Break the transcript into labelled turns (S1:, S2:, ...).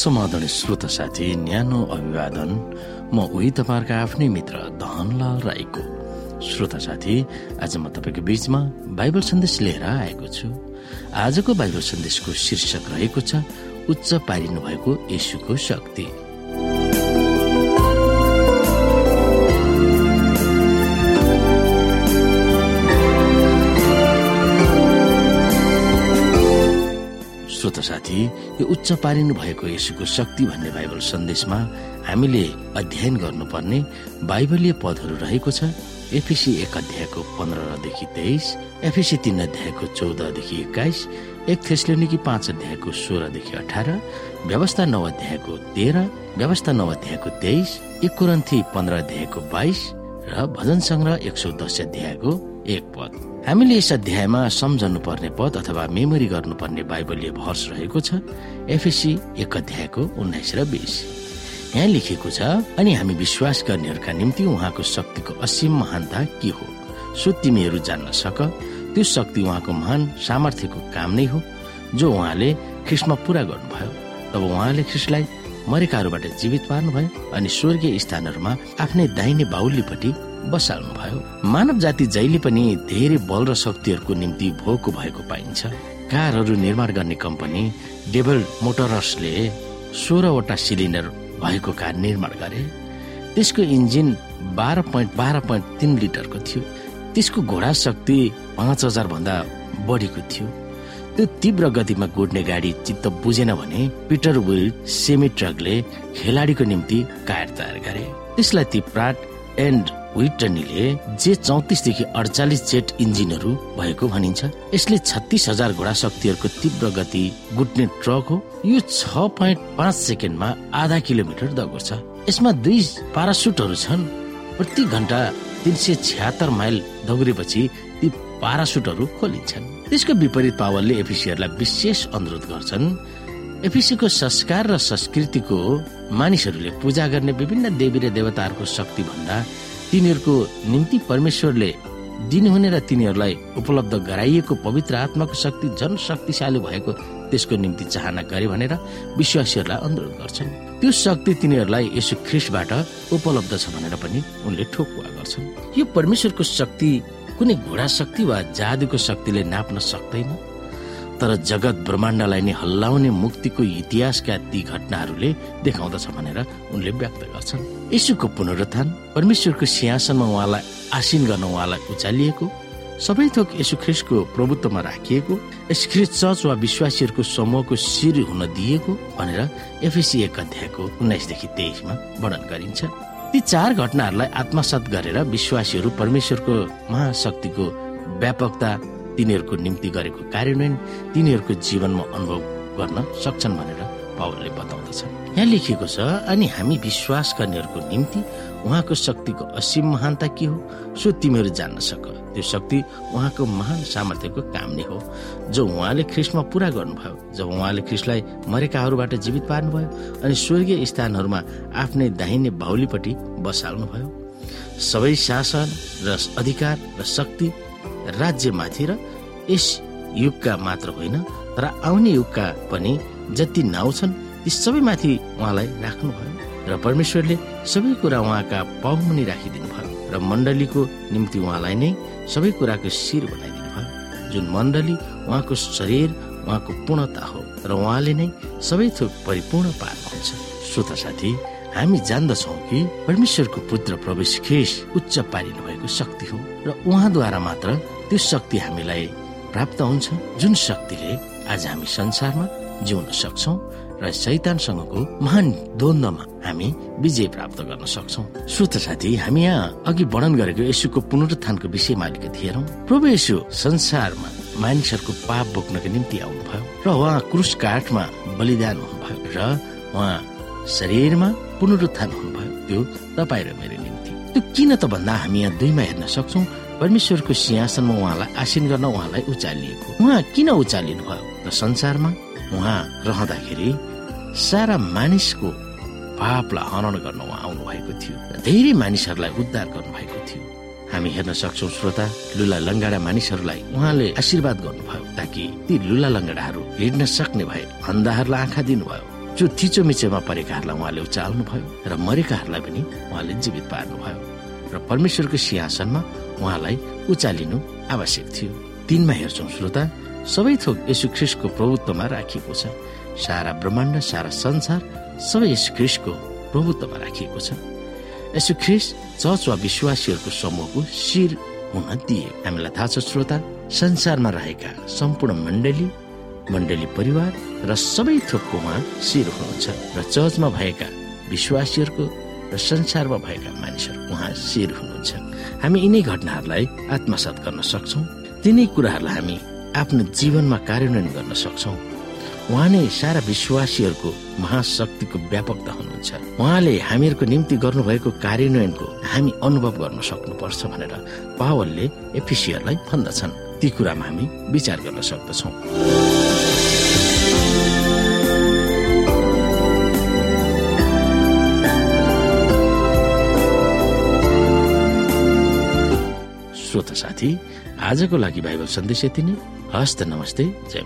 S1: समाधान श्रोता साथी न्यानो अभिवादन। म उही तपाईँहरूका आफ्नै मित्र धनलाल राईको। श्रोता साथी आज म तपाईँको बीचमा बाइबल सन्देश लिएर आएको छु। आजको बाइबल सन्देशको शीर्षक रहेको छ उच्च पारिनु भएको यशुको शक्ति। श्रोत साथी यो उच्च पारिनु भएको यसुको शक्ति भन्ने बाइबल सन्देशमा हामीले अध्ययन गर्नुपर्ने बाइबलीय पदहरू रहेको छ। एफिसी एक अध्यायको पन्ध्रदेखि तेइस एफिसी तीन अध्यायको चौधदेखि एक्काइस एक थेस्लोनिकी पाँच अध्यायको सोह्रदेखि अठार व्यवस्था नौ अध्यायको तेह्र व्यवस्था नौ अध्यायको तेइस एक कुरन्थी पन्ध्र अध्यायको बाइस र भजन सङ्ग्रह एक सौ दस अध्यायको एक पद। हामीले यस अध्यायमा सम्झनु पर्ने पद अथवा मेमोरी गर्नुपर्ने बाइबलीय भर्स रहेको छ। एफएसी एक अध्यायको उन्नाइस र बिस। यहाँ लेखिएको छ अनि हामी विश्वास गर्नेहरूका निम्ति उहाँको शक्तिको असीम महानता के हो? सो तिमीहरू जान्न सक। त्यो शक्ति उहाँको महान सामर्थ्यको काम नै हो जो उहाँले ख्रिस्टमा पुरा गर्नुभयो। तब उहाँले ख्रिस्टलाई मरेकाहरूबाट जीवित पार्नुभयो अनि स्वर्गीय स्थानहरूमा आफ्नै दाहिने बाहुलीपट्टि बसाल्नु भयो मानव जाति जहिले पनि धेरै बल र शक्तिहरूको निम्ति भोको भएको पाइन्छ। कारहरू निर्माण गर्ने कम्पनी डेबल मोटरसले सोह्रवटा सिलिन्डर भएको कार निर्माण गरे। त्यसको इन्जिन बाह्र पोइन्ट बाह्र पोइन्ट तिन लिटरको थियो। त्यसको घोडा शक्ति पाँच हजार भन्दा बढीको थियो। त्यो तीव्र गतिमा गुड्ने गाडी चित्त बुझेन भने पिटर विल सेमी ट्रकले खेलाडीको निम्ति कार तयार गरे। त्यसलाई ती प्राट एन्ड विटनीले जे चौतिसदेखि अडचालिस जेट इन्जिनहरू भएको भनिन्छ यसले छत्तिस हजार घोडा शक्तिहरूको तीव्र गति गुट्ने ट्रक हो। यो छ पोइन्ट पाँच सेकेन्डमा आधा किलोमिटर दगुर्छ। यसमा दुई पारासुटहरू छन्। प्रति घन्टा तिन सय छ्यात्तर माइल दौडेपछि ती पारासुटहरू खोलिन्छन्। त्यसको विपरीत पावलले एफिसीहरूलाई विशेष अनुरोध गर्छन्। एफिसीको संस्कार र संस्कृतिको मानिसहरूले पूजा गर्ने विभिन्न देवी र देवताहरूको शक्ति भन्दा तिनीहरूको निम्ति परमेश्वरले दिनुहुने र तिनीहरूलाई उपलब्ध गराइएको पवित्र आत्माको शक्ति जन शक्तिशाली भएको त्यसको निम्ति चाहना गरे भनेर विश्वासीहरूलाई अनुरोध गर्छन्। त्यो शक्ति तिनीहरूलाई यसो ख्रिसबाट उपलब्ध छ भनेर पनि उनले ठोकुवा गर्छन्। यो परमेश्वरको शक्ति कुनै घोडा शक्ति वा जादुको शक्तिले नाप्न सक्दैन। तर जगत ब्रह्माण्डलाई नै हल्लाउने मुक्तिको इतिहासका ती घटनाहरूले देखाउँदछ भनेर उनले व्यक्त गर्छन्। यशुको पुनरुत्थान परमेश्वरको सिंहासनमा उहाँलाई आसिन गर्न उहाँलाई उचालिएको सबै थोक यसु ख्रिस्टको प्रभुत्वमा राखिएको यस ख्रिस्ट चर्च वा विश्वासीहरूको समूहको शिर हुन दिएको भनेर एफएसी एक अध्यायको उन्नाइसदेखि तेइसमा वर्णन गरिन्छ। ती चार घटनाहरूलाई आत्मसात गरेर विश्वासीहरू परमेश्वरको महाशक्तिको व्यापकता तिनीहरूको निम्ति गरेको कार्यान्वयन तिनीहरूको जीवनमा अनुभव गर्न सक्छन् भनेर पावलले बताउँदछ यहाँ लेखिएको छ अनि हामी विश्वास गर्नेहरूको निम्ति उहाँको शक्तिको असीम महानता के हो? सो तिमीहरू जान्न सक। त्यो शक्ति उहाँको महान सामर्थ्यको काम नै हो। जो उहाँले ख्रिस्टमा पुरा गर्नुभयो जब उहाँले ख्रिस्टलाई मरेकाहरूबाट जीवित पार्नुभयो अनि स्वर्गीय स्थानहरूमा आफ्नै दाहिने बाहुलीपट्टि बसाल्नुभयो सबै शासन र अधिकार र शक्ति राज्यमाथि र यस युगका मात्र होइन तर आउने युगका पनि जति नाउँ छन् ती सबैमाथि उहाँलाई राख्नुभयो र परमेश्वरले सबै कुरा उहाँका पाहुमुनि राखिदिनु भयो र मण्डलीको निम्ति उहाँलाई नै सबै कुराको शिर बनाइदिनु भयो। जुन मण्डली उहाँको शरीर उहाँको पूर्णता हो र उहाँले नै सबै थोक परिपूर्ण पार्नुहुन्छ श्रोता साथी हामी जान्दछौ कि परमेश्वरको पुत्र प्रवेश खेस उच्च पारिनु भएको शक्ति हो र उहाँद्वारा मात्र त्यो शक्ति हामीलाई प्राप्त हुन्छ जुन शक्तिले आज हामी संसारमा जिउन सक्छौ र शैतानसँगको महान द्वन्दमा हामी विजय प्राप्त गर्न सक्छौ। श्रोत साथी हामी यहाँ अघि वर्णन गरेको यसुको पुनरुत्थानको विषयमा अलिकति हेरौँ। प्रभु यसु संसारमा मानिसहरूको पाप बोक्नको निम्ति आउनुभयो र उहाँ क्रुस काठमा बलिदान हुनुभयो र उहाँ शरीरमा पुनरुत्थान हुनुभयो। त्यो तपाईँ र मेरो निम्ति। त्यो किन त भन्दा हामी यहाँ दुईमा हेर्न सक्छौ। परमेश्वरको सिंहासनमा उहाँलाई आसिन गर्न उहाँलाई उचालिएको। उहाँ किन उचालिनु भयो र संसारमा? उहाँ रहँदाखेरि सारा मानिसको पापलाई हनन गर्न उहाँ आउनु भएको थियो धेरै मानिसहरूलाई उद्धार गर्नु भएको थियो। हामी हेर्न सक्छौ श्रोता लुला लङ्गाडा मानिसहरूलाई उहाँले आशीर्वाद गर्नुभयो ताकि ती लुला लङ्गाडाहरू हिँड्न सक्ने भए अन्धाहरूलाई आँखा दिनुभयो। जो थिचोमिचोमा परेकाहरूलाई उहाँले उचाल्नु भयो र मरेकाहरूलाई पनि उहाँले जीवित पार्नुभयो र परमेश्वरको सिंहासनमा उहाँलाई उचालिनु आवश्यक थियो। तिनमा हेर्छौँ श्रोता सबै थोक यशु ख्रिस्टको प्रभुत्वमा राखिएको छ। सारा ब्रह्माण्ड सारा संसार सबै यशु ख्रिस्टको प्रभुत्वमा राखिएको छ। यसो ख्रिस चर्च वा विश्वासीहरूको समूहको शिर हुन दिए। हामीलाई थाहा छ श्रोता संसारमा रहेका सम्पूर्ण मण्डली मण्डली परिवार र सबै थोकको उहाँ शिर हुनुहुन्छ र चर्चमा भएका विश्वासीहरूको र संसारमा भएका मानिसहरू उहाँ शिर हुनुहुन्छ। हामी यिनै घटनाहरूलाई आत्मसात गर्न सक्छौँ। तिनै कुराहरूलाई हामी आफ्नो जीवनमा कार्यान्वयन गर्न सक्छौँ। उहाँ नै सारा विश्वासीहरूको महाशक्तिको व्यापकता हुनुहुन्छ उहाँले हामीहरूको निम्ति गर्नुभएको कार्यान्वयनको हामी अनुभव गर्न सक्नुपर्छ भनेर पावलले एफिसियरलाई भन्दछन्। ती कुरामा हामी विचार गर्न सक्दछौँ। श्रोता साथी आजको लागि बाइबल सन्देश यति नै। हस्त नमस्ते जय